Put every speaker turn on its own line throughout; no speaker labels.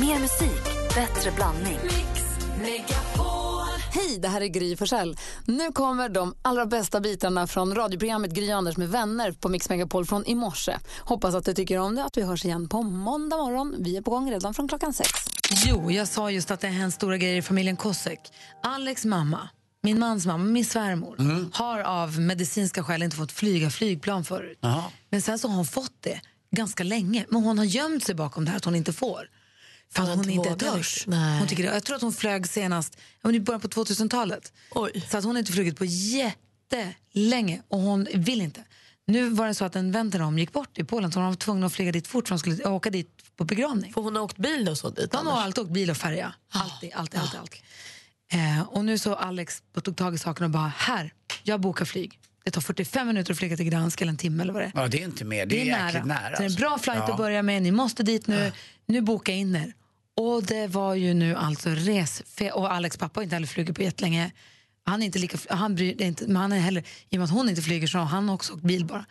Mer musik, bättre blandning.
Hej, det här är Gry Forssell. Nu kommer de allra bästa bitarna från radioprogrammet Gry Anders med vänner på Mix Megapol från i morse. Hoppas att du tycker om det att vi hörs igen på måndag morgon. Vi är på gång redan från klockan sex.
Jo, jag sa just att det har hänt stora grejer i familjen Kosek. Alex mamma, min mans mamma, min svärmor, har av medicinska skäl inte fått flyga flygplan förut. Men sen så har hon fått det ganska länge. Men hon har gömt sig bakom det här att hon inte får. För att
Hon
hon inte törs.
Nej.
Hon tycker det. Jag tror att hon flög senast i början på 2000-talet.
Oj.
Så att hon har inte flugit på jättelänge och hon vill inte. Nu var det så att en vän till dem gick bort i Polen så hon var tvungen att flyga dit fort för hon skulle åka dit på begravning.
För hon har åkt bil och så dit
De har alltid åkt bil och färja. Alltid, alltid, alltid. alltid. Eh, och nu så Alex tog tag i saken och bara, här, jag bokar flyg. Det tar 45 minuter att flyga till Gdansk eller en timme eller vad det är.
Ja, det är inte mer. Det är,
Det är
jäkligt
nära.
nära.
Så det är en
alltså.
bra flight
Ja.
att börja med. Ni måste dit nu. Nu boka in er. Och det var ju nu alltså resfe... Och Alex pappa har inte heller flugit på jättelänge. Han är inte lika... Han bryr är inte, men han är heller... I och med att hon inte flyger så har han också åkt bil bara.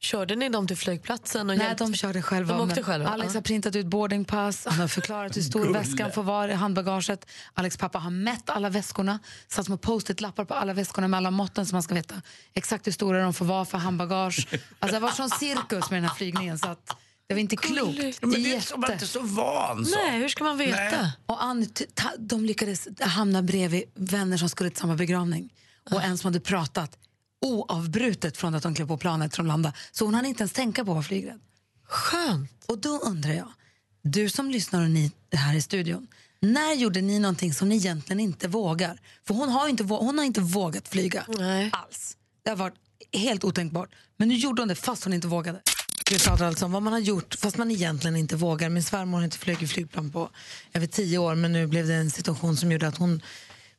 Körde ni dem till flygplatsen? Och
Nej,
hjälpte?
de körde själva.
De åkte själva,
Alex har printat ut boardingpass, han har förklarat hur stor
Gulle.
väskan får vara i handbagaget. Alex pappa har mätt alla väskorna, satt små post-it-lappar på alla väskorna med alla måtten så man ska veta exakt hur stora de får vara för handbagage. Alltså det var sån cirkus med den här flygningen så att det var inte klokt.
Ja, Men det är så, man är
Jätte.
inte så van. Så.
Nej, hur ska man veta?
Nej.
Och Ann, ta, de lyckades hamna bredvid vänner som skulle till samma begravning och en som hade pratat oavbrutet från att de klev på planet från landa. Så hon hann inte ens tänka på att vara flygrädd.
Skönt.
Och då undrar jag, du som lyssnar och ni här i studion, när gjorde ni någonting som ni egentligen inte vågar? För hon har inte, hon har inte vågat flyga
Nej.
alls. Det har varit helt otänkbart. Men nu gjorde hon det fast hon inte vågade. Vi pratar alltså om vad man har gjort fast man egentligen inte vågar. Min svärmor har inte flugit flygplan på över tio år men nu blev det en situation som gjorde att hon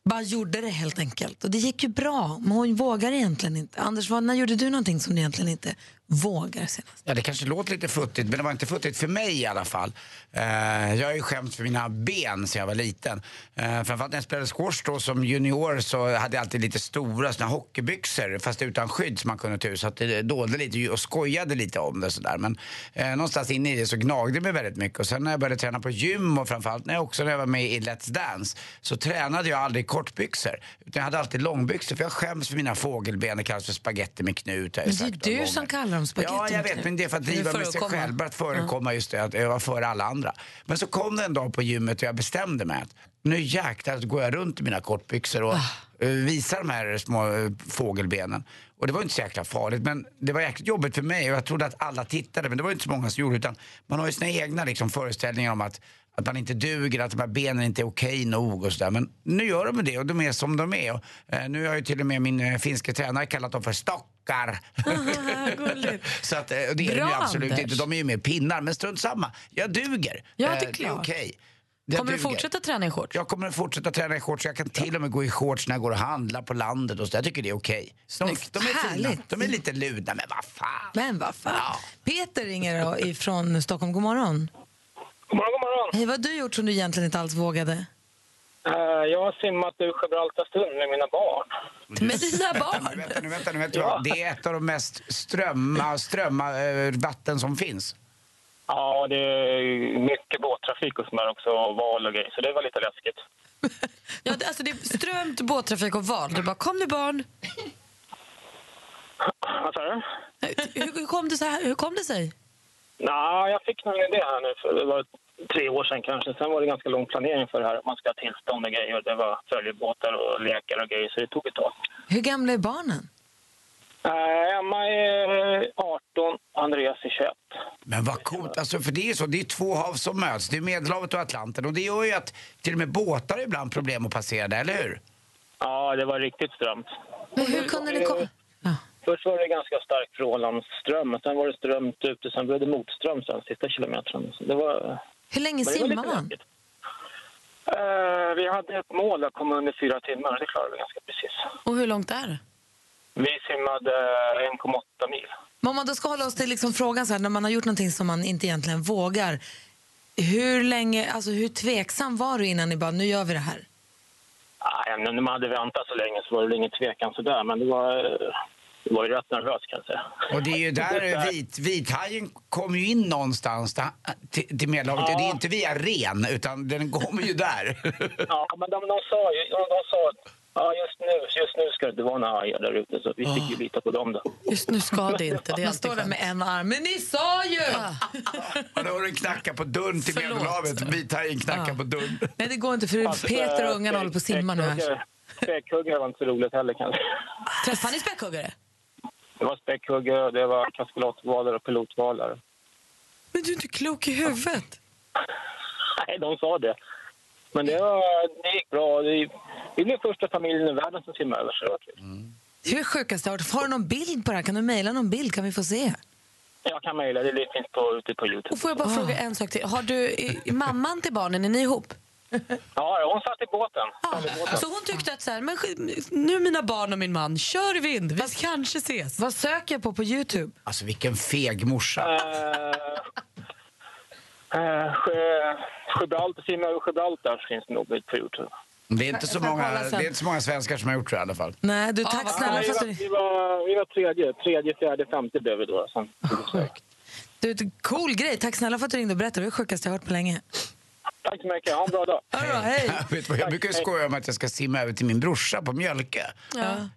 bara gjorde det helt enkelt. Och det gick ju bra, men hon vågar egentligen inte. Anders, vad, när gjorde du någonting som du egentligen inte vågar senast?
Ja, det kanske låter lite futtigt, men det var inte futtigt för mig i alla fall. Eh, jag har ju skämt för mina ben sedan jag var liten. Eh, framförallt när jag spelade squash då som junior så hade jag alltid lite stora såna hockeybyxor fast utan skydd som man kunde ta ut. Så att det dolde lite och skojade lite om det sådär. Men eh, någonstans inne i det så gnagde det mig väldigt mycket. Och sen när jag började träna på gym och framförallt när jag också när jag var med i Let's Dance så tränade jag aldrig kortbyxor. Utan jag hade alltid långbyxor för jag skäms för mina fågelben. Det kallas för spaghetti med knut.
det är du som kallar dem spaghetti
Ja, jag vet, men det är för att driva med sig själv, bara att förekomma just det, att jag var före alla andra. Men så kom det en dag på gymmet och jag bestämde mig att nu jäklar går jag runt i mina kortbyxor och eh, visar de här små eh, fågelbenen. Och det var inte så jäkla farligt, men det var jäkligt jobbigt för mig och jag trodde att alla tittade, men det var inte så många som gjorde utan man har ju sina egna liksom, föreställningar om att att man inte duger, att de här benen inte är okej nog och sådär. Men nu gör de det och de är som de är. Och, eh, nu har ju till och med min eh, finska tränare kallat dem för stockar. Så att, eh, det är de ju
Bra,
absolut
Anders.
inte. De är ju mer pinnar. Men strunt samma. Jag duger.
Ja, det är
Eh,
klart.
okej. Jag
Kommer du
duger.
fortsätta träna i shorts?
Jag kommer att fortsätta träna i shorts. Jag kan till och med gå i shorts när jag går och handlar på landet. Och så. Jag tycker det är okej. De, de är fina.
Härligt.
De är lite ludna, men vad fan.
Men vad fan.
Ja.
Peter ringer då ifrån Stockholm. God morgon.
God morgon, god morgon.
Hej, vad har du gjort som du egentligen inte alls vågade?
Eh, jag har simmat ur Gibraltarstund med mina barn.
Med dina
Nu,
barn?
vänta, nu, vänta, nu, vänta. Ja. Det är ett av de mest strömma, strömma eh, vatten som finns.
Ja, det är mycket båttrafik och sådär också, och val och grejer, så det var lite läskigt.
Ja, det, alltså det är strömt båttrafik och val. Du bara, kom nu barn.
Vad sa du?
Hur, hur, kom det så här? hur kom det sig?
Nej, jag fick nog en idé här nu för det var tre år sedan kanske. Sen var det ganska lång planering för det här. Man ska ha tillstånd och grejer. Det var följebåtar och lekar och grejer, så det tog ett tag.
Hur gamla är barnen?
Eh, Emma är 18, Andreas är 21.
Men vad coolt, alltså, för det är så, det är två hav som möts. Det är Medelhavet och Atlanten och det gör ju att till och med båtar har ibland problem att passera där, eller hur?
Ja, det var riktigt strömt.
Men hur kunde ni komma... Ja.
Först var det ganska stark frånlandsström, sen var det strömt ute, sen blev det motström sen sista kilometern. Så det var...
Hur länge simmar man?
Eh, vi hade ett mål att komma under fyra timmar, det klarade vi ganska precis.
Och hur långt är det?
Vi simmade 1,8 mil.
Men om man då ska hålla oss till liksom frågan så här, när man har gjort någonting som man inte egentligen vågar. Hur länge, alltså hur tveksam var du innan ni bara, nu gör vi det här?
Nej, när man hade väntat så länge så var det ingen tvekan sådär, men det var... eh, var ju rätt nervös kan jag säga.
Och det är ju där vit, vithajen kommer ju in någonstans där, till, till Medelhavet.
Ja.
Det är inte via Ren, utan den kommer ju där.
Ja, men de, de sa ju, de, de sa att ja, just nu, just nu ska det inte vara några hajar där ute, så vi fick ju lita på dem då.
Just nu ska det inte. Det är
Man står där med en arm. Men ni sa ju!
Och då har den knackat på dörren till
Förlåt.
Medelhavet. Vithajen knackar på dörren.
Nej, det går inte för Peter och ungarna håller på att simma nu. här.
Späckhuggare- var inte så roligt heller kanske.
Träffar ni späckhuggare?
Det var späckhuggare, det var kaskelotvalar och pilotvalar.
Men du är inte klok i huvudet.
Nej, de sa det. Men det, var, det gick bra. Det, vi blev första familjen i världen som simmade över. Var kul.
Det är det sjukaste jag har du någon bild på det här? Kan du mejla någon bild? Kan vi få se?
Jag kan mejla, det finns på, ute på Youtube.
Och får jag bara fråga en sak till. Har du, är, är mamman till barnen, är ni ihop?
Ja, hon satt i båten. I båten.
Så hon tyckte att så här, men nu mina barn och min man, kör i vind, vi kanske ses.
Vad söker jag på på Youtube?
Alltså vilken feg morsa.
Eh, eh, Gibraltar, simma över Gibraltar finns det nog på Youtube.
Det är, inte så många, det är inte så många svenskar som har gjort det i alla fall.
Nej, du, tack
vad
snälla
vi, var,
du...
vi, var, vi var tredje, tredje, fjärde, femte blev vi då. Sen.
du ett cool grej. Tack snälla för att du ringde och berättade. Det är det sjukaste jag har hört på länge.
Tack så mycket, ha en bra dag.
Ja, då, hej!
Vet du vad, jag brukar ju skoja om att jag ska simma över till min brorsa på Mjölke.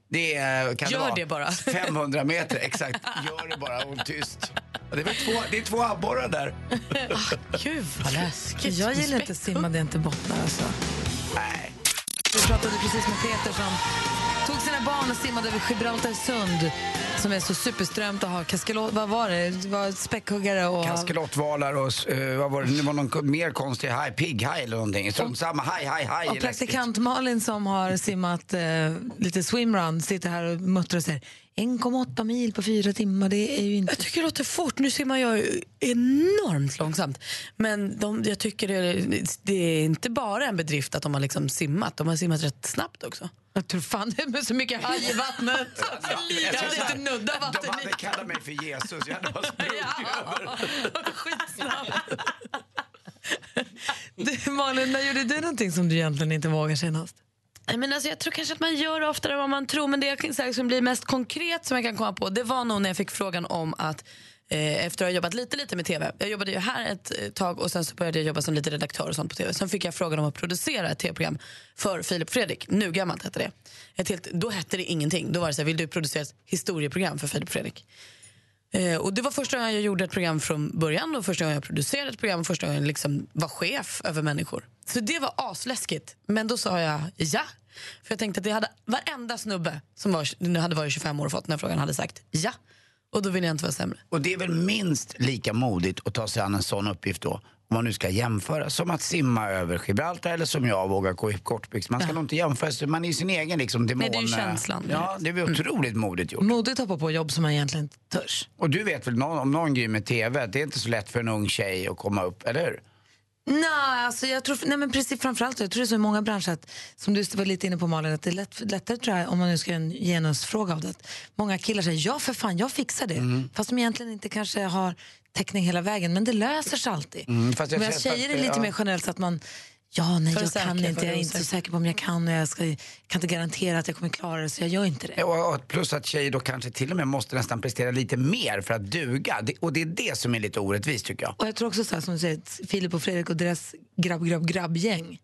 Det är, kan
Gör
vara
det bara.
500 meter, exakt. Gör det bara och tyst. Det är, två, det är två abborrar där.
Gud vad läskigt.
Jag gillar inte att simma där jag inte bottnar. Alltså.
Nej.
Vi pratade precis med Peter som tog sina barn och simmade över Gibraltar sund som är så superströmt och har kaskelot... Vad var det? Det var späckhuggare och...
Kaskelottvalar och eh, vad var det? det var någon mer konstig haj, pigghaj eller någonting. Strunt samma, haj, haj, haj.
Och praktikant Malin som har simmat eh, lite swimrun sitter här och muttrar och säger 1,8 mil på fyra timmar, det är ju inte...
Jag tycker det låter fort. Nu simmar jag enormt långsamt. Men de, jag tycker det, det är inte bara en bedrift att de har liksom simmat. De har simmat rätt snabbt också.
Jag tror fan det är med så mycket haj i vattnet.
Jag
Jag hade inte nuddat
De
vatten.
hade kallat mig för Jesus. Jag hade bara sprungit över.
Skitsnabbt.
Du, Malin, när gjorde du någonting som du egentligen inte vågar senast?
Nej, Men alltså, jag tror kanske att man gör det oftare än vad man tror. Men det jag kan säga som blir mest konkret som jag kan komma på det var nog när jag fick frågan om att Eh, efter att ha jobbat lite, lite med tv. Jag jobbade ju här ett eh, tag och sen så började jag jobba som lite redaktör och sånt på tv. Sen fick jag frågan om att producera ett tv-program för Filip Fredrik. Nu gammalt hette det. Ett helt, då hette det ingenting. Då var det så här, vill du producera ett historieprogram för Filip Fredrik? Eh, och det var första gången jag gjorde ett program från början och första gången jag producerade ett program och första gången jag liksom var chef över människor. Så det var asläskigt. Men då sa jag ja. För jag tänkte att det hade varenda snubbe som var, nu hade varit 25 år och fått den här frågan hade sagt ja. Och då ville jag inte vara sämre.
Och det är väl minst lika modigt att ta sig an en sån uppgift då, om man nu ska jämföra, som att simma över Gibraltar eller som jag vågar gå i kortbyxor. Man ska nog inte jämföra sig, man är ju sin egen liksom demon.
Nej, det är ju känslan.
Ja, det är väl otroligt modigt gjort.
Modigt hoppa på jobb som man egentligen inte törs.
Och du vet väl någon, om någon grej med TV, det är inte så lätt för en ung tjej att komma upp, eller hur?
Nej, alltså jag tror, nej men precis, framförallt jag tror det är så i många branscher att, som du var lite inne på Malin, att det är lätt, lättare tror jag, om man nu ska göra en genusfråga av det. att Många killar säger ja för fan, jag fixar det. Fast de egentligen inte kanske har täckning hela vägen, men det löser sig alltid.
Mm, fast jag
Medan
ser
tjejer är lite
ja.
mer generellt så att man Ja, nej, jag kan inte. Jag är inte så säker på om jag kan och jag ska, kan inte garantera att jag kommer klara det, så jag gör inte det.
Och, och plus att tjejer då kanske till och med måste nästan prestera lite mer för att duga. Det, och det är det som är lite orättvist tycker jag.
Och jag tror också så här, som du säger, Filip och Fredrik och deras grabb, grabb, grabbgäng.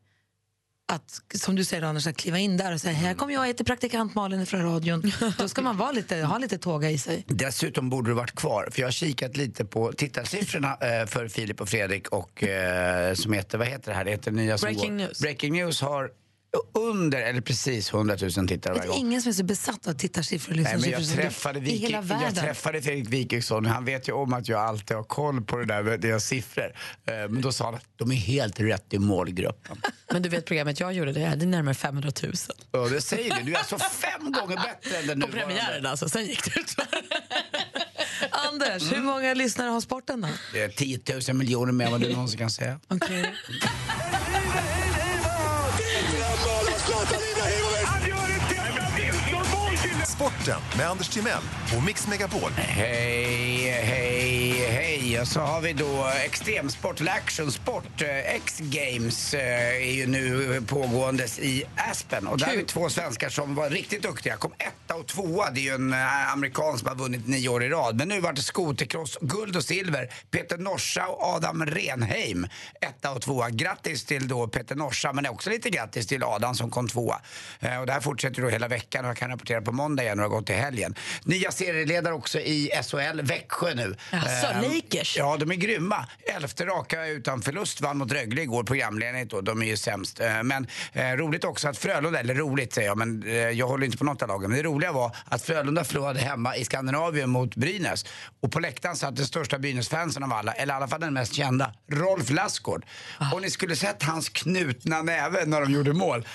Att, som du säger Anders, att kliva in där och säga här kommer jag, jag heter praktikant Malin från radion. Då ska man vara lite, ha lite tåga i sig.
Dessutom borde du varit kvar, för jag har kikat lite på tittarsiffrorna eh, för Filip och Fredrik och eh, som heter, vad heter det här? Det heter nya
Breaking. News.
Breaking News har under, eller precis 100 000 tittare
Det
varje
är
gång.
ingen som är så besatt av tittarsiffror och
Nej, men jag träffade, jag träffade Fredrik Wikingsson han vet ju om att jag alltid har koll på det där med deras siffror. Eh, Men då sa han att de är helt rätt i målgruppen.
Men du vet programmet jag gjorde, det hade närmare 500 000.
Och det säger du, du är alltså fem gånger bättre än den
På
nuvarande.
premiären alltså, sen gick det ut.
Anders,
Mm.
hur många lyssnare har sporten då?
Det är 10 000 miljoner mer än vad du någonsin kan säga.
Okej. Catalina Jiménez.
Sporten med Anders Timell och Mix Megapol.
Hej, hej, hej. Och så har vi då extremsport eller actionsport. Eh, X-games eh, är ju nu pågåendes i Aspen. Och där har vi två svenskar som var riktigt duktiga. Kom etta och tvåa. Det är ju en eh, amerikan som har vunnit nio år i rad. Men nu var det skotercross, guld och silver. Peter Norsa och Adam Renheim, etta och tvåa. Grattis till då Peter Norsa, men också lite grattis till Adam som kom tvåa. Och det här fortsätter då hela veckan och jag kan rapportera på måndag igen och det har gått till helgen. Nya serieledare också i SHL, Växjö nu.
Jaså,
Eh,
Lakers?
Ja, de är grymma. Elfte raka utan förlust vann mot Rögle igår, programledningen då. De är ju sämst. Eh, Men eh, roligt också att Frölunda, eller roligt säger jag, men eh, jag håller inte på något av lagen. Men det roliga var att Frölunda förlorade hemma i Skandinavien mot Brynäs. Och på läktaren satt den största Brynäs-fansen av alla, eller i alla fall den mest kända, Rolf Lassgård. Och ni skulle sett hans knutna näve när de gjorde mål.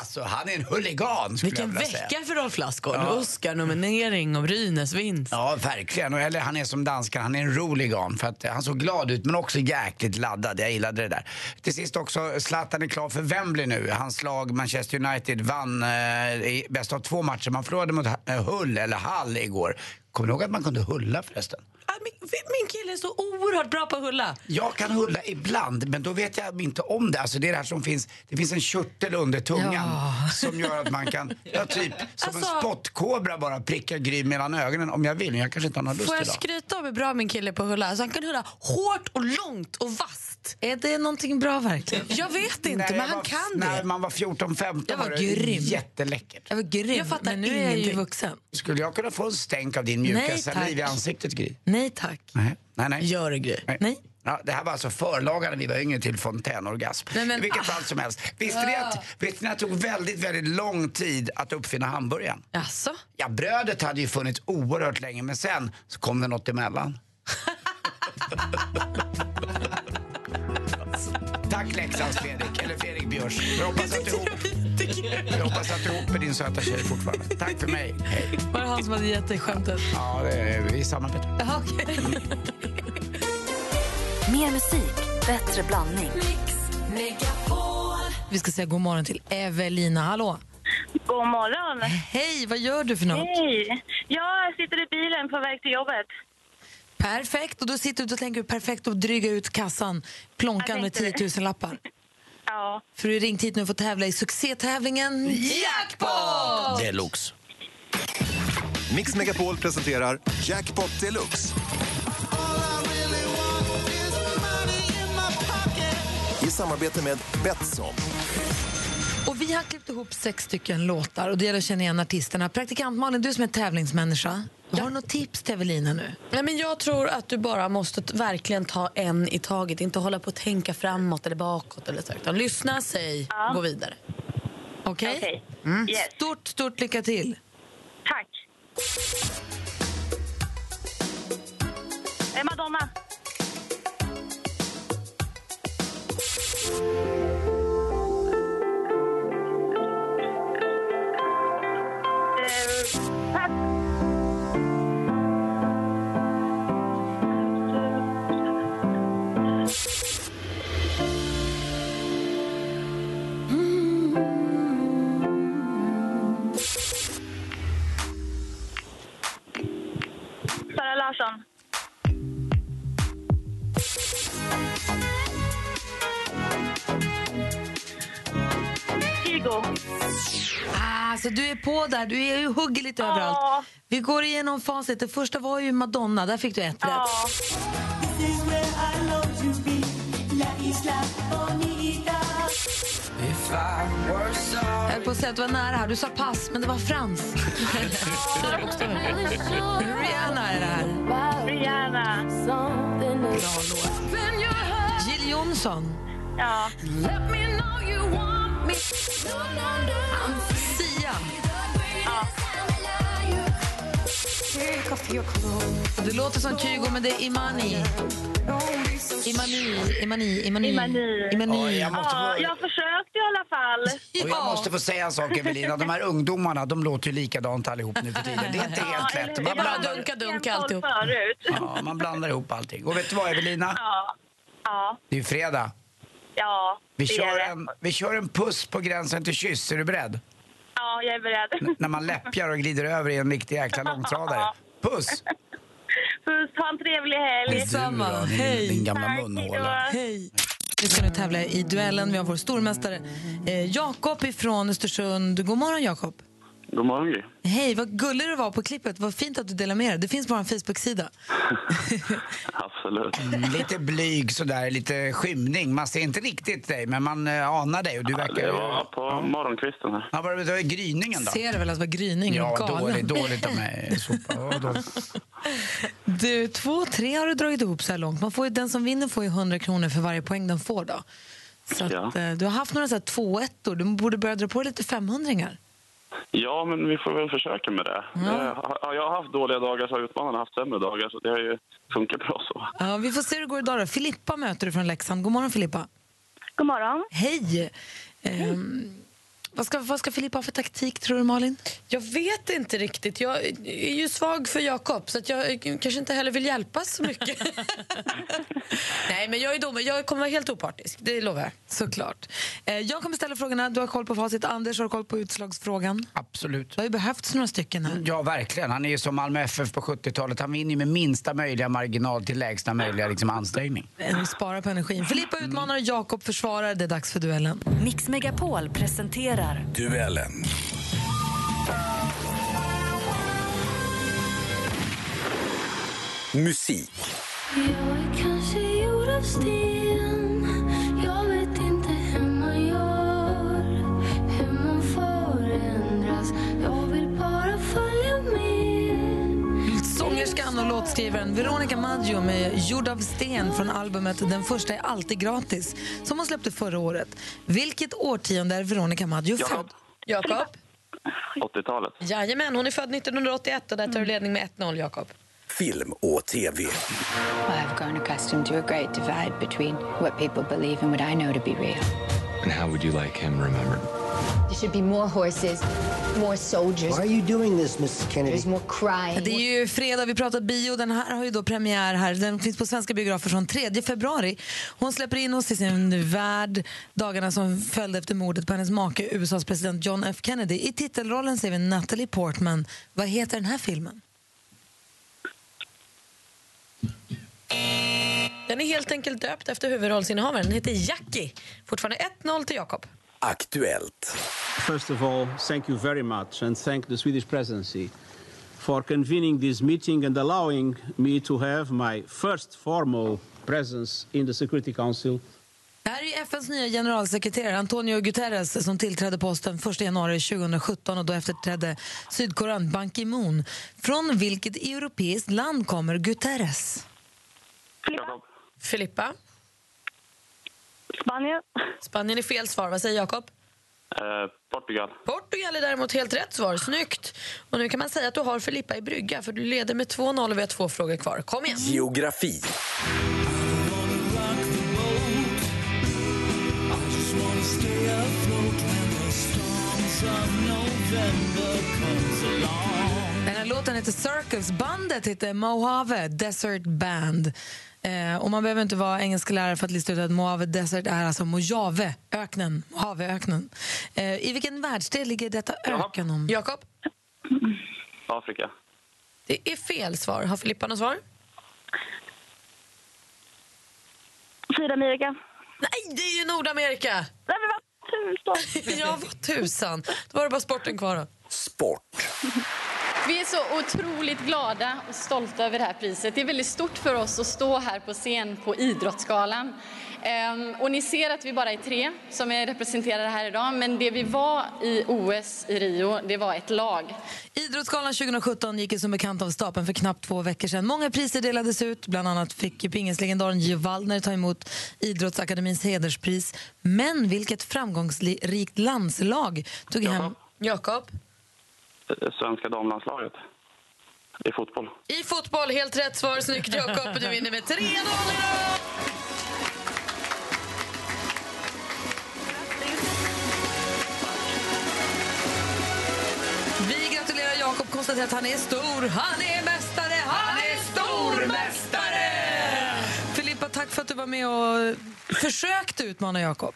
Alltså, han är en huligan skulle
Vilken
jag vilja säga.
vecka för Rolf Lassgård.
Ja.
Oscar-nominering och Brynäs vinst.
Ja, verkligen. Och Eller han är som danskan, han är en roligan. För att eh, han såg glad ut men också jäkligt laddad. Jag gillade det där. Till sist också, Zlatan är klar för Wembley nu. Hans lag Manchester United vann eh, i bäst av två matcher. Man förlorade mot eh, Hull, eller Hall, igår. Kommer du ihåg att man kunde hulla förresten?
Ah, Min, min kille är så oerhört bra på att hulla.
Jag kan hulla ibland, men då vet jag inte om det. Alltså det är det här som finns, det finns en körtel under tungan som gör att man kan, ja typ som en
Alltså-
spottkobra bara pricka Gry mellan ögonen om jag vill. Men jag kanske inte har någon lust
Får jag
idag.
skryta om hur bra min kille är på att hulla? Alltså, han kan hulla hårt och långt och vasst.
Är det någonting bra verkligen?
Jag vet inte,
När
men han
var-
kan
När
det.
man var 14-15
Jag var
det
grym.
jätteläckert.
Jag var grym,
Jag fattar
men nu är jag ju
ingenting.
vuxen.
Skulle jag kunna få en stänk av din mjuka
Nej,
saliv i ansiktet, Gry?
Nej tack.
Nej, nej. nej.
Gör det, Gry.
Nej.
Ja, det här var alltså förlagan när vi var yngre till fontänorgasm.
Nej, men-
I vilket fall som helst. Visste ni att, visste ni att det tog väldigt, väldigt lång tid att uppfinna hamburgaren?
Jaså?
Ja, brödet hade ju funnits oerhört länge, men sen så kom det något emellan. Tack Leksands Fredrik, eller Fredrik Björs. Jag hoppas att du ihop, jag hoppas att du är ihop med din söta tjej fortfarande. Tack för mig, hej.
Var det han som hade gett dig skämtet?
Ja, det är, vi samarbetar.
Jaha, okej.
Mer musik, bättre blandning.
Vi ska säga god morgon till Evelina. Hallå!
God morgon.
Hej, vad gör du för något?
Hej. Jag sitter i bilen på väg till jobbet.
Perfekt. Och då sitter du och tänker perfekt att dryga ut kassan, plånkan med
tänkte
10
det.
000 lappar.
Ja.
För du har ringt hit nu för att tävla i succétävlingen Jackpot!
Deluxe.
Mix Megapol presenterar Jackpot Deluxe. I samarbete med Betsson.
Och vi har klippt ihop sex stycken låtar och det gäller att känna igen artisterna. Praktikant Malin, du som är tävlingsmänniska, har du något tips till Evelina nu?
Nej, men jag tror att du bara måste verkligen ta en i taget. Inte hålla på att tänka framåt eller bakåt. Eller så, utan lyssna, säg, gå vidare.
Okej?
Okej.
Mm.
Yes.
Stort, stort lycka till.
Tack. Madonna. Kygo.
Ah, så du är på där, du är ju hugger lite överallt. Vi går igenom facit. Det första var ju Madonna, där fick du ett
Ja.
rätt. Jag höll på att säga att du var nära här. Du sa pass, men det var frans. Rihanna är det här.
Rihanna.
Jill Johnson.
Ja.
Sia. Det låter som Kygo, men det är Imani. Imani, Imani, Imani.
Imani.
Imani.
Oj, jag måste
ja, jag försökte i alla fall.
Och jag måste få säga en sak Evelina, de här ungdomarna de låter ju likadant allihop nu för tiden. Det är inte helt lätt. Man
Ja,
blandar,
dunka, dunka, alltihop.
Ja, man blandar ihop allting. Och vet du vad Evelina?
Ja. Ja.
Det är ju fredag.
Ja.
Vi
det är
kör,
det.
en, vi kör en puss på gränsen till kyss. Är du beredd?
Ja, Ja, jag är beredd.
När man läppjar och glider över i en riktig jäkla långtradare. Puss!
Puss, ha en trevlig helg.
Detsamma. Hej.
din gamla
Tack,
munhåla.
Hej. Vi ska nu tävla i duellen. Vi har vår stormästare eh, Jakob ifrån Östersund. God morgon, Jakob.
God morgon, Gry.
Hej, vad gullig du var på klippet. Vad fint att du delar med dig. Det finns på vår Facebook-sida.
Absolut.
Mm, Lite blyg sådär, lite skymning. Man ser inte riktigt dig, men man eh, anar dig och du verkar...
Det var på morgonkvisten här.
Ja, var det var gryningen då?
Ser du väl att vara gryning?
Ja,
galen.
dåligt, dåligt av mig. Ja.
Du, två, tre har du dragit ihop så här långt. Man får ju, den som vinner får ju 100 kronor för varje poäng den får. Då. Så att,
Ja.
eh, du har haft några så här tvåettor. Du borde börja dra på lite 500
Ja, men vi får väl försöka med det. det har jag har haft dåliga dagar så har utmanarna haft sämre dagar, så det har ju funkat bra så.
ja, Vi får se hur det går idag. Då. Filippa möter du från Leksand. God morgon, Filippa.
God morgon.
Hej! Ehm, vad, ska, vad ska Filippa ha för taktik, tror du, Malin?
Jag vet inte riktigt. Jag är ju svag för Jakob så att jag kanske inte heller vill hjälpa så mycket. Nej, men jag är domare. Jag kommer vara helt opartisk, det lovar jag.
Såklart. Eh, jag kommer ställa frågorna. Du har koll på facit. Anders har koll på utslagsfrågan.
Absolut.
Det har ju behövts några stycken här.
Ja, verkligen. Han är ju som Malmö FF på 70-talet. Han vinner ju med minsta möjliga marginal till lägsta möjliga liksom, ansträngning.
Eh, Spara på energin. Filippa utmanar, Jakob försvarar. Det är dags för duellen.
Mix Megapol presenterar
Duellen. Musik.
Jag är kanske gjord av sten
Sångerskan och låtskrivaren Veronica Maggio med Gjord av sten från albumet Den första är alltid gratis som hon släppte förra året. Vilket årtionde är Veronica Maggio
Jakob.
född?
Jakob?
80-talet.
Jajamän, hon är född 1981 och där tar du ledning med 1-0, Jakob.
Film och TV.
I have grown accustomed to a great divide between what people believe and what I know to be real.
And how would you like him remembered?
There should be more horses, more soldiers.
Why are you doing this, Mrs. Kennedy?
There's more crying.
Det är ju fredag, vi pratar bio. Den här har ju då premiär här. Den finns på svenska biografer från 3 februari. Hon släpper in oss i sin värld dagarna som följde efter mordet på hennes make, USAs president John F Kennedy. I titelrollen ser vi Natalie Portman. Vad heter den här filmen?
Den är helt enkelt döpt efter huvudrollsinnehavaren. Den heter Jackie. Fortfarande 1-0 till Jakob.
Aktuellt.
First of all, thank you very much and thank the Swedish presidency for convening this meeting and allowing me to have my first formal presence in the Security Council
Det här är FNs nya generalsekreterare Antonio Guterres som tillträdde posten 1 januari 2017 och då efterträdde Sydkorean Ban Ki-Moon. Från vilket europeiskt land kommer Guterres?
Jakob.
Filippa?
Spanien.
Spanien är fel svar. Vad säger Jakob?
Eh, Portugal.
Portugal är däremot helt rätt svar. Snyggt! Och nu kan man säga att du har Filippa i brygga för du leder med 2-0 och vi har två frågor kvar. Kom igen!
Geografi.
Den här låten heter Circles, bandet heter Mojave Desert Band. Eh, och man behöver inte vara engelsklärare för att lista ut att Mojave Desert är alltså Mojave-öknen. Mojave-öknen. Eh, I vilken världsdel ligger detta öken om?
Jakob?
Afrika.
Det är fel svar. Har Filippa något svar?
Sydamerika.
Nej, det är ju Nordamerika!
Nej, men vad tusan.
ja, vad tusan. Då var det bara sporten kvar då.
Sport.
Vi är så otroligt glada och stolta över det här priset. Det är väldigt stort för oss att stå här på scen på Idrottsgalan. Ehm, och ni ser att vi bara är tre som är representerade här idag, men det vi var i OS i Rio, det var ett lag.
Idrottsgalan 2017 gick ju som bekant av stapeln för knappt två veckor sedan. Många priser delades ut. Bland annat fick pingislegendaren Gio Waldner ta emot Idrottsakademins hederspris. Men vilket framgångsrikt landslag tog hem...
Jakob?
Eh, Svenska damlandslaget. I fotboll.
I fotboll, helt rätt svar. Snyggt Jakob. Du vinner med 3-0 idag!
Vi gratulerar Jakob, konstaterar att han är stor. Han är mästare, han är stormästare! Filippa, tack för att du var med och försökte utmana Jakob.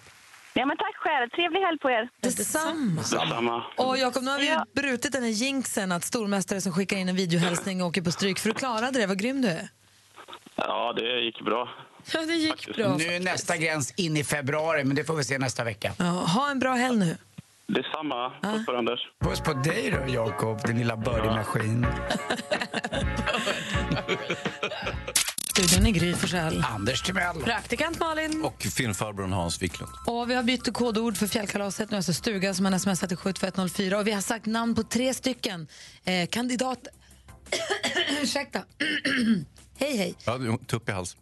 Ja, men tack själv. Trevlig helg på er.
Detsamma.
Detsamma.
Och Jakob, nu har vi ju brutit den här jinxen att stormästare som skickar in en videohälsning åker på stryk. För du klarade det, vad grym du är.
Ja, det gick bra.
Ja, det gick bra.
Nu är nästa gräns in i februari, men det får vi se nästa vecka.
Ja, ha en bra helg nu.
Detsamma. Puss på Anders.
Puss på dig då, Jakob, din lilla birdie-maskin.
Studion är Gry Forssell.
Anders Timell.
Praktikant Malin.
Och filmfarbrorn Hans Wiklund.
Och vi har bytt kodord för fjällkalaset. Nu är alltså stuga som har smsat till 72104. Och vi har sagt namn på tre stycken eh, kandidater. Ursäkta. hej, hej.
Ja, du- tupp i hals.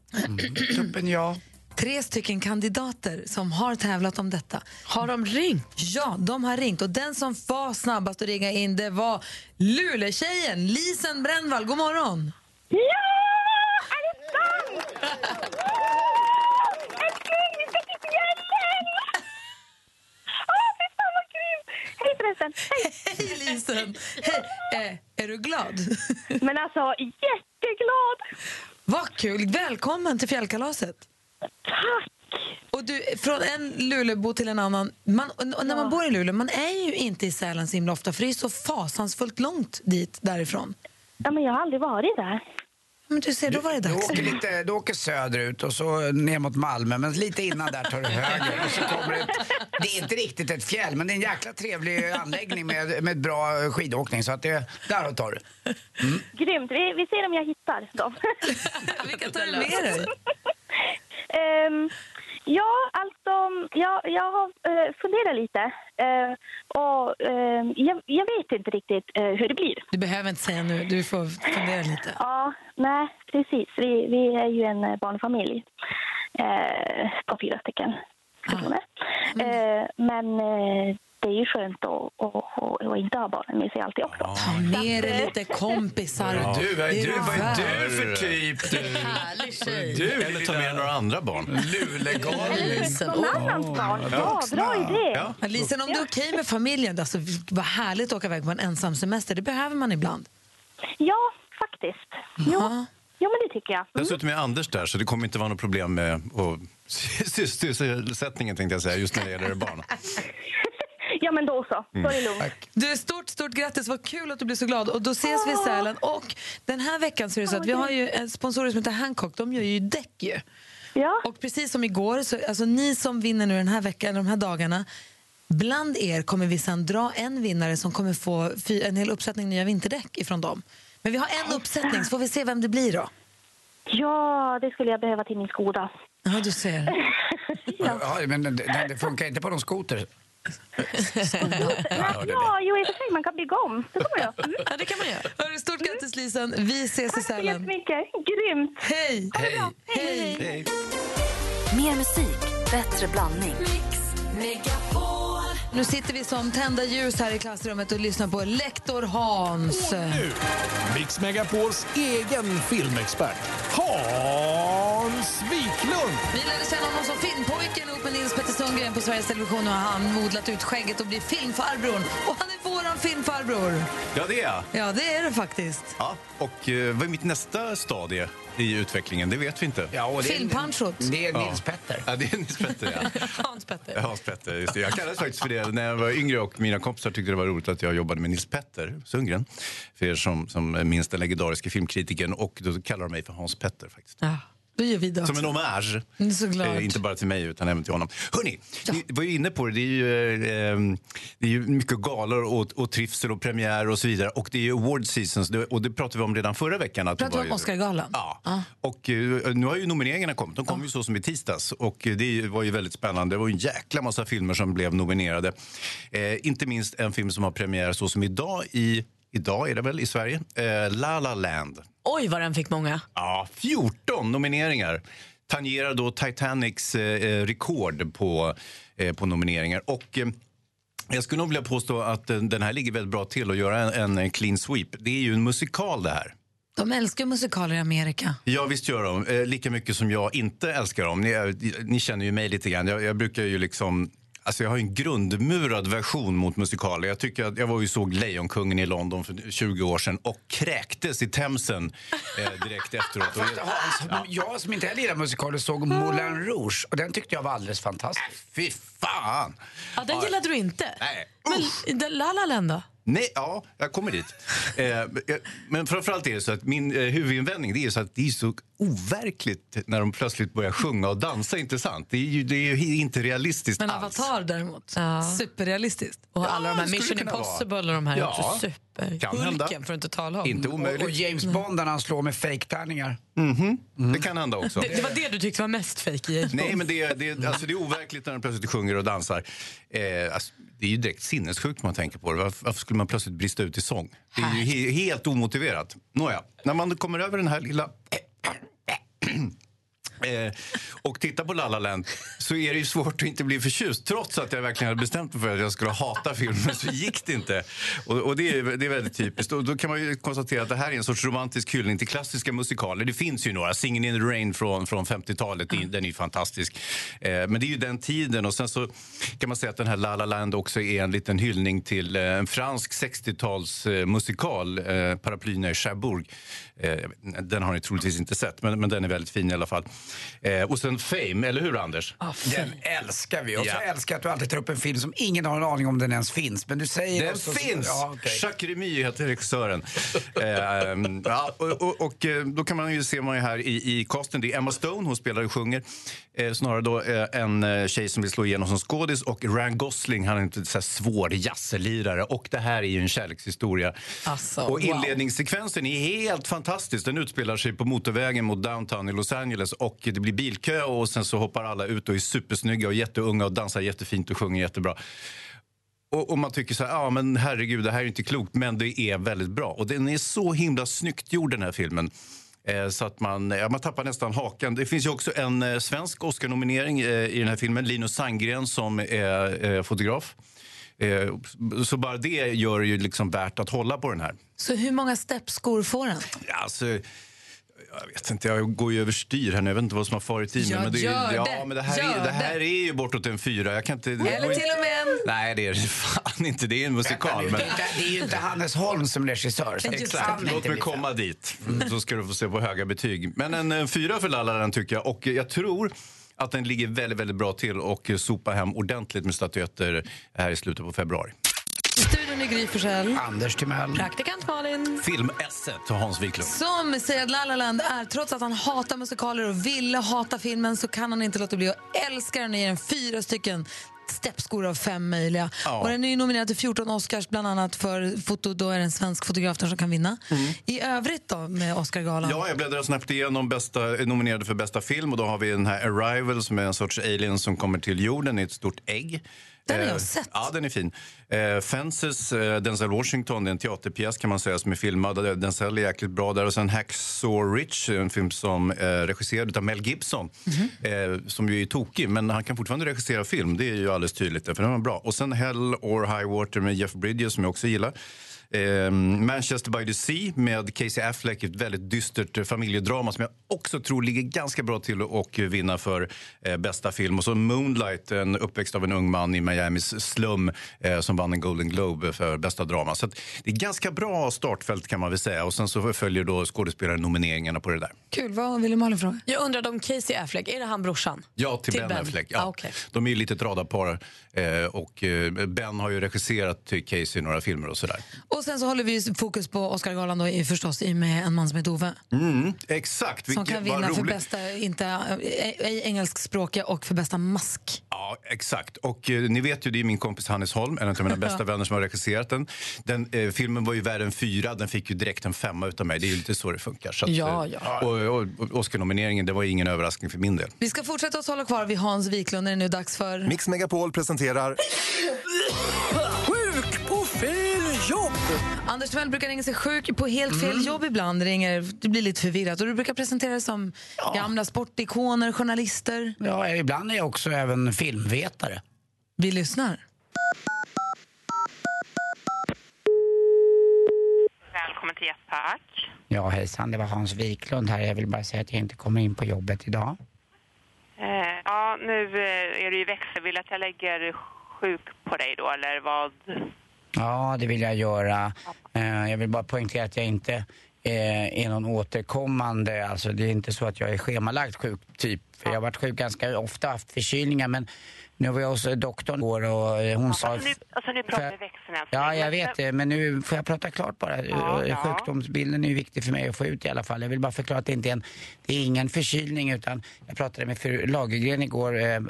Tuppen, ja.
Tre stycken kandidater som har tävlat om detta.
Har de ringt?
Ja, de har ringt. Och den som var snabbast att ringa in det var Luleåtjejen Lisen Brännvall. God morgon!
Ja! Är det sant? Älskling, vi ska till fjällen! Åh, fy fan vad grymt! Förresten. Hej.
Hej Lisen! Hej. Eh, är du glad?
Men alltså, jätteglad.
Vad kul! Välkommen till fjällkalaset.
Tack!
Och du, från en Luleåbo till en annan. Man, när man bor i Luleå, man är ju inte i Sälen så himla ofta för det är så fasansfullt långt dit därifrån.
Ja, men jag har aldrig varit där.
Men du ser, då var det
Du
dags.
åker, lite, du åker söderut och så ner mot Malmö, men lite innan där tar du höger. Och så kommer ett, det är inte riktigt ett fjäll, men det är en jäkla trevlig anläggning med, med bra skidåkning. Så att det, där tar du.
Grymt. Vi, vi ser om jag hittar dem.
Vilka tar du med dig?
Ehm, ja, alltså, jag, jag har uh, funderat lite. Eh, och ehm, jag, jag vet inte riktigt eh, hur det blir.
Du behöver inte säga nu, du får fundera lite.
Ja, nej, precis. Vi, vi är ju en eh, barnfamilj eh, på fyra stycken personer. Eh, men eh, det är ju skönt att, att, att, att inte ha barnen med sig alltid också.
Ta med dig lite kompisar.
Ja.
Du, vad
Det
är du, vad är du för typ? Du,
Härlig tjej.
du
Eller ta med några andra barn.
Luleågalning.
Någon annans barn. Ja, bra idé.
Ja.
Lisen, om det är okej med familjen, alltså, vad härligt att åka iväg på en ensam semester. Det behöver man ibland.
Ja, faktiskt. Jo,
Ja.
jo men det tycker jag. Mm.
Dessutom är Anders där, så det kommer inte vara något problem med och, sysselsättningen tänkte jag säga, just när det gäller barn.
Ja, men då så. Då är det lugnt.
Du, stort, stort grattis. Vad kul att du blir så glad. Och då ses vi i Sälen. Och den här veckan så är det så att vi har ju en sponsor som heter Hancock. De gör ju däck ju.
Ja.
Och precis som igår, så, alltså ni som vinner nu den här veckan, de här dagarna, bland er kommer vi sen dra en vinnare som kommer få en hel uppsättning nya vinterdäck ifrån dem. Men vi har en uppsättning, så får vi se vem det blir då.
Ja, det skulle jag behöva till min Skoda.
Ja, du ser.
Ja, men det, det, det funkar inte på någon skoter.
Ja, jo, i och för sig. Man kan bygga om. Det kommer jag. Mm.
Ja, det kan man göra.
Hörru, stort grattis Lisen. Vi ses i
Tack så
Sälen.
jättemycket. Grymt.
Hej!
Hej.
Hej!
Hej.
Mer musik, bättre blandning.
Nu sitter vi som tända ljus här i klassrummet och lyssnar på lektor Hans.
Nu, Mix Megapols egen filmexpert, Hans Wiklund.
Vi lärde känna honom som filmpojken ihop med på Sveriges Television och har han modlat ut skägget och blir filmfarbrorn. Och han är våran filmfarbror.
Ja, det är jag.
Ja, det är det faktiskt.
Ja, och eh, vad är mitt nästa stadie i utvecklingen? Det vet vi inte.
Ja, och det är-
Filmpanchot.
Det är
Ja.
Nils Petter.
Ja, det är Nils Petter, ja.
Hans Petter.
Hans Petter, just det. Jag kallades faktiskt för det när jag var yngre och mina kompisar tyckte det var roligt att jag jobbade med Nils Petter Sundgren. För er som, som minns den legendariska filmkritiken. Och då kallar de mig för Hans Petter faktiskt.
Ja, då gör vi det
Som en hommage.
Mm.
Eh, inte bara till mig utan även till honom. Hörni, ni var ju inne på det. Det är ju, eh, det är ju mycket galor och, och trivsel och premiär och så vidare. Och det är ju award seasons och det pratade vi om redan förra veckan. Att var
vi
ju-
om Oscargalan?
Ja. Och eh, nu har ju nomineringarna kommit. De kom ju så som i tisdags. Och eh, det var ju väldigt spännande. Det var en jäkla massa filmer som blev nominerade. Eh, inte minst en film som har premiär så som idag i Idag är det väl i Sverige? Eh, La La Land.
Oj, vad den fick många.
Ja, 14 nomineringar. Tangerar då Titanics eh, rekord på, eh, på nomineringar. Och, eh, jag skulle nog vilja påstå att eh, den här ligger väldigt bra till att göra en, en clean sweep. Det är ju en musikal det här.
De älskar musikaler i Amerika.
Ja, visst gör de. Eh, lika mycket som jag inte älskar dem. Ni, eh, ni känner ju mig lite grann. Jag, jag brukar ju liksom Alltså jag har en grundmurad version mot musikaler. Jag, tycker att jag var ju såg Lejonkungen i London för 20 år sedan och kräktes i Themsen eh, direkt efteråt. Och,
Fast Hans, jag som inte heller gillar musikaler såg Moulin Rouge och den tyckte jag var alldeles fantastisk.
Fy fan!
Ja, den gillade du inte.
Nej.
Men La La Land då?
Nej, ja, jag kommer dit. Eh, eh, men framförallt är det så att min eh, huvudinvändning det är så att det är så overkligt när de plötsligt börjar sjunga och dansa, inte sant? Det är ju, det är ju inte realistiskt
Men
alls.
Avatar däremot, superrealistiskt.
Och alla de här Mission
vara.
Impossible och de här är
Ja,
också super.
kan hända.
Hulken får du inte tala om.
Inte omöjligt.
Och, och James Bond när han slår med fejktärningar.
Mhm, Det kan hända också.
Det, det var det du tyckte var mest fejk i James
Nej,
Bond.
men det, är- det, alltså det är overkligt när de plötsligt sjunger och dansar. Eh, alltså, det är ju direkt sinnessjukt man tänker på det. Varför, varför skulle man plötsligt brista ut i sång? Det är ju he, helt omotiverat. Nåja, när man kommer över den här lilla... Eh, och tittar på La La Land så är det ju svårt att inte bli förtjust. Trots att jag verkligen hade bestämt mig för att jag skulle hata filmen så gick det inte. Och, och det, är, det är väldigt typiskt. Och då kan man ju konstatera att det här är en sorts romantisk hyllning till klassiska musikaler. Det finns ju några. Singin' in the Rain från, från 50-talet, det är- den är ju fantastisk. Eh, men det är ju den tiden. Och sen så kan man säga att den här La La Land också är en liten hyllning till eh, en fransk 60-tals eh, musikal, eh, Paraplyerna i Cherbourg. Eh, den har ni troligtvis inte sett, men, men den är väldigt fin i alla fall. Eh, och sen Fame, eller hur Anders?
Den älskar vi. Och så älskar jag att du alltid tar upp en film som ingen har en aning om den ens finns. Men du säger
Den
och så-
finns!
Ja, okej.
Jacques Remy heter regissören. eh, ja, och, och, och eh, då kan man ju se man ju här i, i casten, det är Emma Stone, hon spelar och sjunger. Eh, snarare då eh, en eh, tjej som vill slå igenom som skådis och Ryan Gosling, han är inte så här svår jazzlirare. Och det här är ju en kärlekshistoria.
Alltså,
och
wow.
inledningssekvensen är helt fantastisk. Den utspelar sig på motorvägen mot downtown i Los Angeles och det blir bilkö och sen så hoppar alla ut och är supersnygga och jätteunga och dansar jättefint och sjunger jättebra. Och, och man tycker så här, ja men herregud, det här är inte klokt, men det är väldigt bra. Och den är så himla snyggt gjord den här filmen. Eh, så att man, ja, man tappar nästan hakan. Det finns ju också en eh, svensk Oscar-nominering eh, i den här filmen. Linus Sandgren som är eh, fotograf. Eh, så bara det gör ju liksom värt att hålla på den här.
Så hur många steppskor får han?
Alltså, jag vet inte, jag går ju överstyr här nu. Jag vet inte vad som har farit i mig.
Ja,
men det, är-
gör
ja,
det.
men det här,
Gör
är, det här
det.
är ju bortåt en fyra. Jag kan inte,
Eller till
inte-
och med en...
Nej, det är fan inte. Det är en musikal.
Det,
Men...
är inte, det är ju inte Hannes Holm som regissör.
Exakt, låt
inte
mig komma dit. Så ska du få se på höga betyg. Men en, eh, fyra för La La Land tycker jag. Och jag tror att den ligger väldigt, väldigt bra till och sopa hem ordentligt med statyetter här i slutet på februari.
I studion är Gry Forssell.
Anders Timell.
Praktikant Malin.
Film s och Hans Wiklund.
Som säger att La La Land är, trots att han hatar musikaler och ville hata filmen så kan han inte låta bli att älska den och ger den fyra stycken steppskor av fem möjliga.
Ja.
Och den är ju nominerad till 14 Oscars, bland annat för foto. Då är det en svensk fotograf som kan vinna. I övrigt då med Oscargalan?
Ja, jag bläddrar snabbt igenom bästa, nominerade för bästa film och då har vi den här Arrival som är en sorts alien som kommer till jorden i ett stort ägg.
Den har jag
Eh,
sett.
Ja, den är fin. Eh, Fences, eh, Denzel Washington, det är en teaterpjäs kan man säga som är filmad. Denzel är jäkligt bra där. Och sen Hacksaw Ridge, en film som eh, regisserad av Mel Gibson.
Mhm.
Eh, som ju är tokig, men han kan fortfarande regissera film. Det är ju alldeles tydligt, för den var bra. Och sen Hell or High Water med Jeff Bridges som jag också gillar. Eh, Manchester by the Sea med Casey Affleck, ett väldigt dystert familjedrama som jag också tror ligger ganska bra till att vinna för eh, bästa film. Och så Moonlight, en uppväxt av en ung man i Miamis slum eh, som vann en Golden Globe för bästa drama. Så att det är ganska bra startfält kan man väl säga. Och sen så följer då skådespelaren nomineringarna på det där.
Kul, vad vill du Malin fråga?
Jag undrade om Casey Affleck, är det han brorsan?
Ja, till, Ben, Affleck. Ja.
Ah, okej.
De är ju lite ett radarpar. Eh, och eh, Ben har ju regisserat till Casey i några filmer och sådär.
Och sen så håller vi fokus på Oscargalan då, förstås i med en man som heter Ove.
Mm, exakt.
Som
Vilket-
kan vinna för bästa, inte, äh, äh, engelskspråkiga och för bästa mask.
Ja, exakt. Och eh, ni vet ju, det är min kompis Hannes Holm, en av mina bästa vänner som har regisserat den. den eh, filmen var ju värd en fyra, den fick ju direkt en femma utav mig. Det är ju lite så det funkar. Så att,
Ja,
eh,
ja.
Och, och, och Oscar-nomineringen, det var ingen överraskning för min del.
Vi ska fortsätta att hålla kvar vid Hans Wiklund när det nu är dags för...
Mix Megapol presenterar
Sjuk på fel jobb! Anders Timell brukar ringa sig sjuk på helt fel jobb ibland. Ringer, det blir lite förvirrat. Och du brukar presentera dig som gamla sportikoner, journalister.
Ja, ibland är jag också även filmvetare.
Vi lyssnar.
Välkommen till Jetpack.
Ja, hejsan, det var Hans Wiklund här. Jag vill bara säga att jag inte kommer in på jobbet idag.
Eh, ja, nu eh, är du i växel. Vill att jag lägger sjuk på dig då, eller vad?
Ja, det vill jag göra. Eh, jag vill bara poängtera att jag inte eh, är någon återkommande, alltså det är inte så att jag är schemalagt sjuk typ. För jag har varit sjuk ganska ofta, haft förkylningar men nu var jag hos doktorn igår och eh, hon sa...
Alltså nu, alltså nu pratar vi växeln än så
Ja, jag vet det, men nu får jag prata klart bara.
Ja,
Eh,
ja.
Sjukdomsbilden är ju viktig för mig att få ut i alla fall. Jag vill bara förklara att det inte är en, det är ingen förkylning utan jag pratade med fru Lagergren igår eh,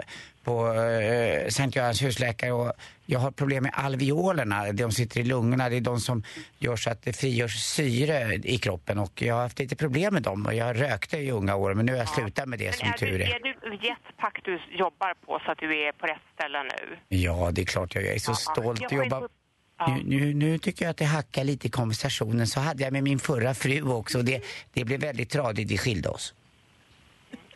på eh, Sankt Görans husläkare och jag har problem med alveolerna. De sitter i lungorna, det är de som gör så att det frigörs syre i kroppen och jag har haft lite problem med dem och jag rökte i unga år men nu har jag slutat med det som
Men är,
tur
du,
är.
är du jetpack du jobbar på så att du är på rätt ställe nu?
Ja, det är klart jag är. Jag är så
Ja,
stolt att jobba.
Ja.
Nu, nu, nu tycker jag att det hackar lite i konversationen. Så hade jag med min förra fru också. Det, det blev väldigt tradigt, vi skilde oss.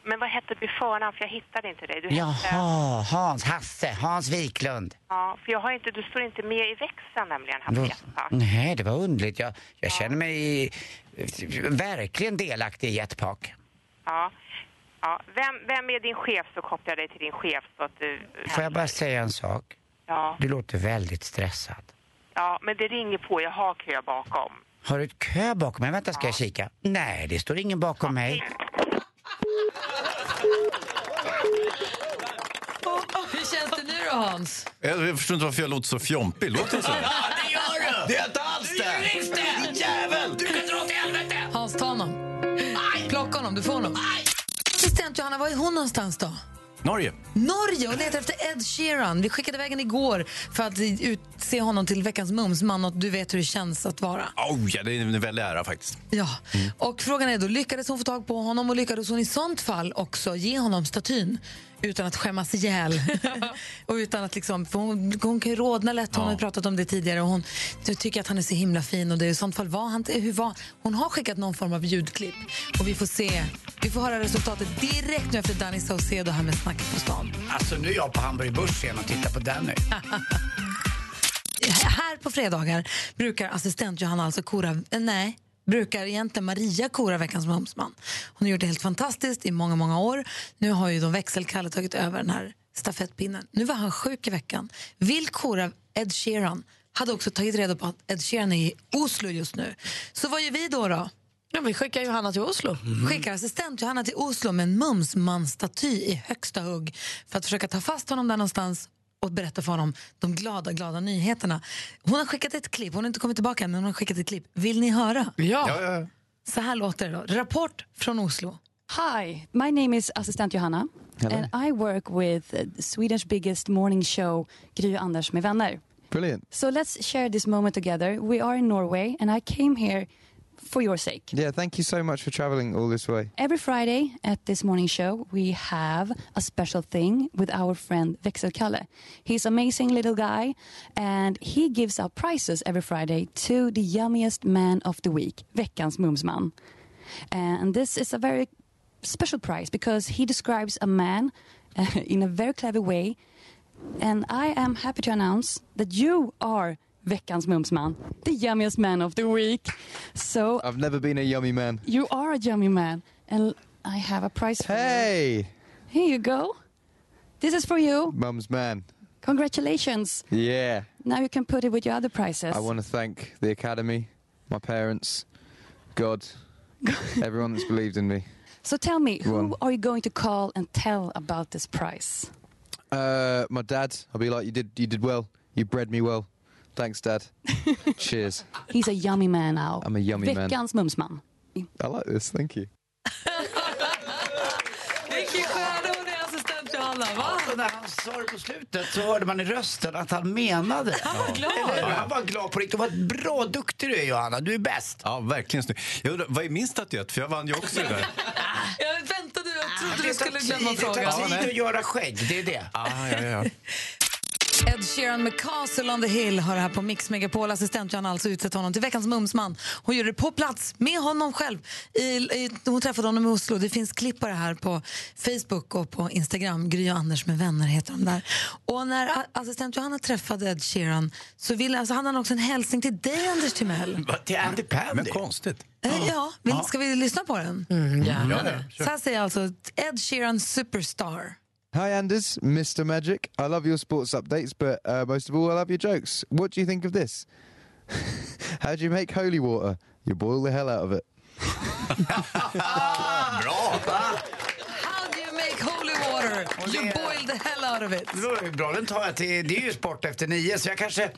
Men vad hette förnamn? För jag hittade inte dig. Du hette...
Jaha, Hans, Hasse, Hans Wiklund.
Ja, för jag har inte, du står inte med i växeln nämligen jetpack.
Nej, det var underligt. Jag, jag känner mig verkligen delaktig i Jetpack.
Ja. Ja. Vem, vem är din chef så kopplar jag dig till din chef så att du...
Får jag bara säga en sak?
Ja.
Du låter väldigt stressad.
ja, men det ringer på. Jag har kö bakom.
Har du ett kö bakom mig? Vänta, ska jag kika? Nej, det står ingen bakom mig.
Hur känns det nu då, Hans?
Jag jag förstår inte varför jag låter så fjompig. Låter det så?
det gör du!
Det är inte alls det!
det! Din jävel! Du kan dra till helvete!
Hans, ta honom. Plocka honom, du får honom. Assistent Johanna, var är hon någonstans då?
Norge.
Norge och letar efter Ed Sheeran. Vi skickade iväg igår för att utse honom till veckans mumsman och du vet hur det känns att vara.
Oh, ja, det är en väldig ära faktiskt.
Ja, och frågan är då, lyckades hon få tag på honom och lyckades hon i sånt fall också ge honom statyn utan att skämmas ihjäl? och utan att liksom, för hon, hon kan ju rodna lätt, hon har ju pratat om det tidigare och hon tycker att han är så himla fin och det, i sånt fall var han hur var, Hon har skickat någon form av ljudklipp och vi får se, vi får höra resultatet direkt nu efter Danny Saucedo här med Snacket på stan.
Alltså, nu är jag på Hamburg Börs igen och tittar på den nu.
Här på fredagar brukar assistent Johanna alltså kora, nej, brukar egentligen Maria kora veckans mumsman. Hon har gjort det helt fantastiskt i många, många år. Nu har ju de växelkalle tagit över den här stafettpinnen. Nu var han sjuk i veckan. Vill kora Ed Sheeran. Hade också tagit reda på att Ed Sheeran är i Oslo just nu. Så vad gör vi då? då?
Ja, vi skickar Johanna till Oslo.
Skickar assistent Johanna till Oslo med en mumsmansstaty i högsta hugg för att försöka ta fast honom där någonstans och berätta för honom de glada, glada nyheterna. Hon har skickat ett klipp, hon har inte kommit tillbaka än, men hon har skickat ett klipp. Vill ni höra?
Ja.
Så här låter det då. Rapport från Oslo.
Hi, my name is Assistant Johanna
Hello.
and I work with Sweden's biggest morning show Gry Anders med vänner.
Brilliant.
So let's share this moment together. We are in Norway and I came here for your sake.
Yeah, thank you so much for traveling all this way.
Every Friday at this morning show, we have a special thing with our friend Växelkalle. He's an amazing little guy, and he gives out prizes every Friday to the yummiest man of the week, veckans mumsman. And this is a very special prize because he describes a man uh, in a very clever way. And I am happy to announce that you are veckans mumsman, the yummiest man of the week. So
I've never been a yummy man.
you are a yummy man, and I have a prize for you.
Hey,
Here you go. This is for you.
mum's man.
Congratulations.
Yeah.
Now you can put it with your other prizes.
I want to thank the academy, my parents, God, everyone that's believed in me.
so tell me, who
on.
are you going to call and tell about this prize?
Uh, my dad, I'll be like, you did, you did well. You bred me well. Thanks, Dad. Cheers.
He's a yummy man now.
I'm a yummy man.
Veckans mumsman.
I like this. Thank you.
Vilken stjärna hon är, assistent Johanna. Va?
När han sa det på slutet så hörde man i rösten att han menade.
Han var glad.
Eller? Han var glad på riktigt. Vad bra duktig du är Johanna, du är bäst.
Ja, verkligen snygg. Jag undrar, vad är min statyett? För jag vann ju också det där.
Jag väntade, jag trodde
Det
du skulle glömma
Det tar
frågan.
tid att göra skägg, det är det.
Ah, ja, ja.
Ed Sheeran med Castle on the Hill har det här på Mix Megapol. Assistent Johanna har alltså utsett honom till veckans mumsman. Hon gör det på plats med honom själv. I, i, hon träffade honom i Oslo. Det finns klipp på det här på Facebook och på Instagram. Gry och Anders med vänner heter de där. Och när assistent Johanna träffade Ed Sheeran så ville, alltså, hade han också en hälsning till dig, Anders Timell.
Till Andy Pandy.
Men konstigt.
Eh, Ja, vill, ska vi lyssna på den?
Mm,
Ja, ja,
Så här säger alltså Ed Sheeran Superstar.
Hi, Anders, Mr. Magic. I love your sports updates, but uh, most of all, I love your jokes. What do you think of this? How do you make holy water? You boil the hell out of it.
Bra!
How do you make holy water? You boil the hell out of it.
Det var bra, den tar jag till, det är ju sport efter nio så jag kanske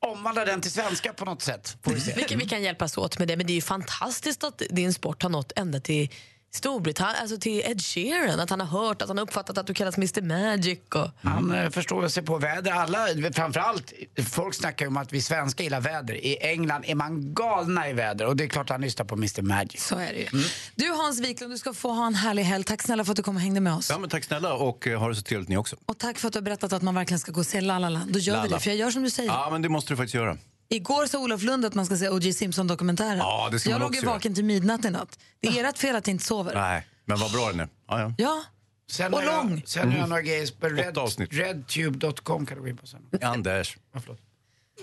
omvandlar den till svenska på något sätt. Får vi se.
Vi kan, vi kan hjälpas åt med det, men det är ju fantastiskt att din sport har nått ända till Storbritannien, alltså till Ed Sheeran. Att han har hört, att han har uppfattat att du kallas Mr Magic. Och...
Han eh, förstår sig på väder. Alla, framförallt, folk snackar om att vi svenskar gillar väder. I England är man galna i väder och det är klart han lyssnar på Mr Magic.
Så är det ju. Du Hans Wiklund, du ska få ha en härlig helg. Tack snälla för att du kom och hängde med oss.
Ja, men tack snälla och eh, ha det så trevligt ni också.
Och tack för att du har berättat att man verkligen ska gå och se La La Land. Då gör
La
vi det, för jag gör som du säger.
Ja, men det måste du faktiskt göra.
Igår sa Olof Lund att man ska se O.J. Simpson-dokumentären.
Ja, det ska
jag
man
låg ju vaken till midnatt i natt. Det är ert fel att jag inte sover.
Nej, men vad bra den är. Ja, ja.
Ja.
Sen
Och
har jag,
lång.
sen har jag några grejer på red, redtube.com kan du gå in på sen.
Anders.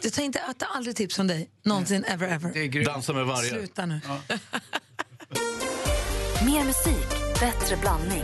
Jag tar inte att aldrig tips från dig. Någonsin, ever, ever.
Dansa med vargar.
Sluta nu.
Mer musik, bättre blandning.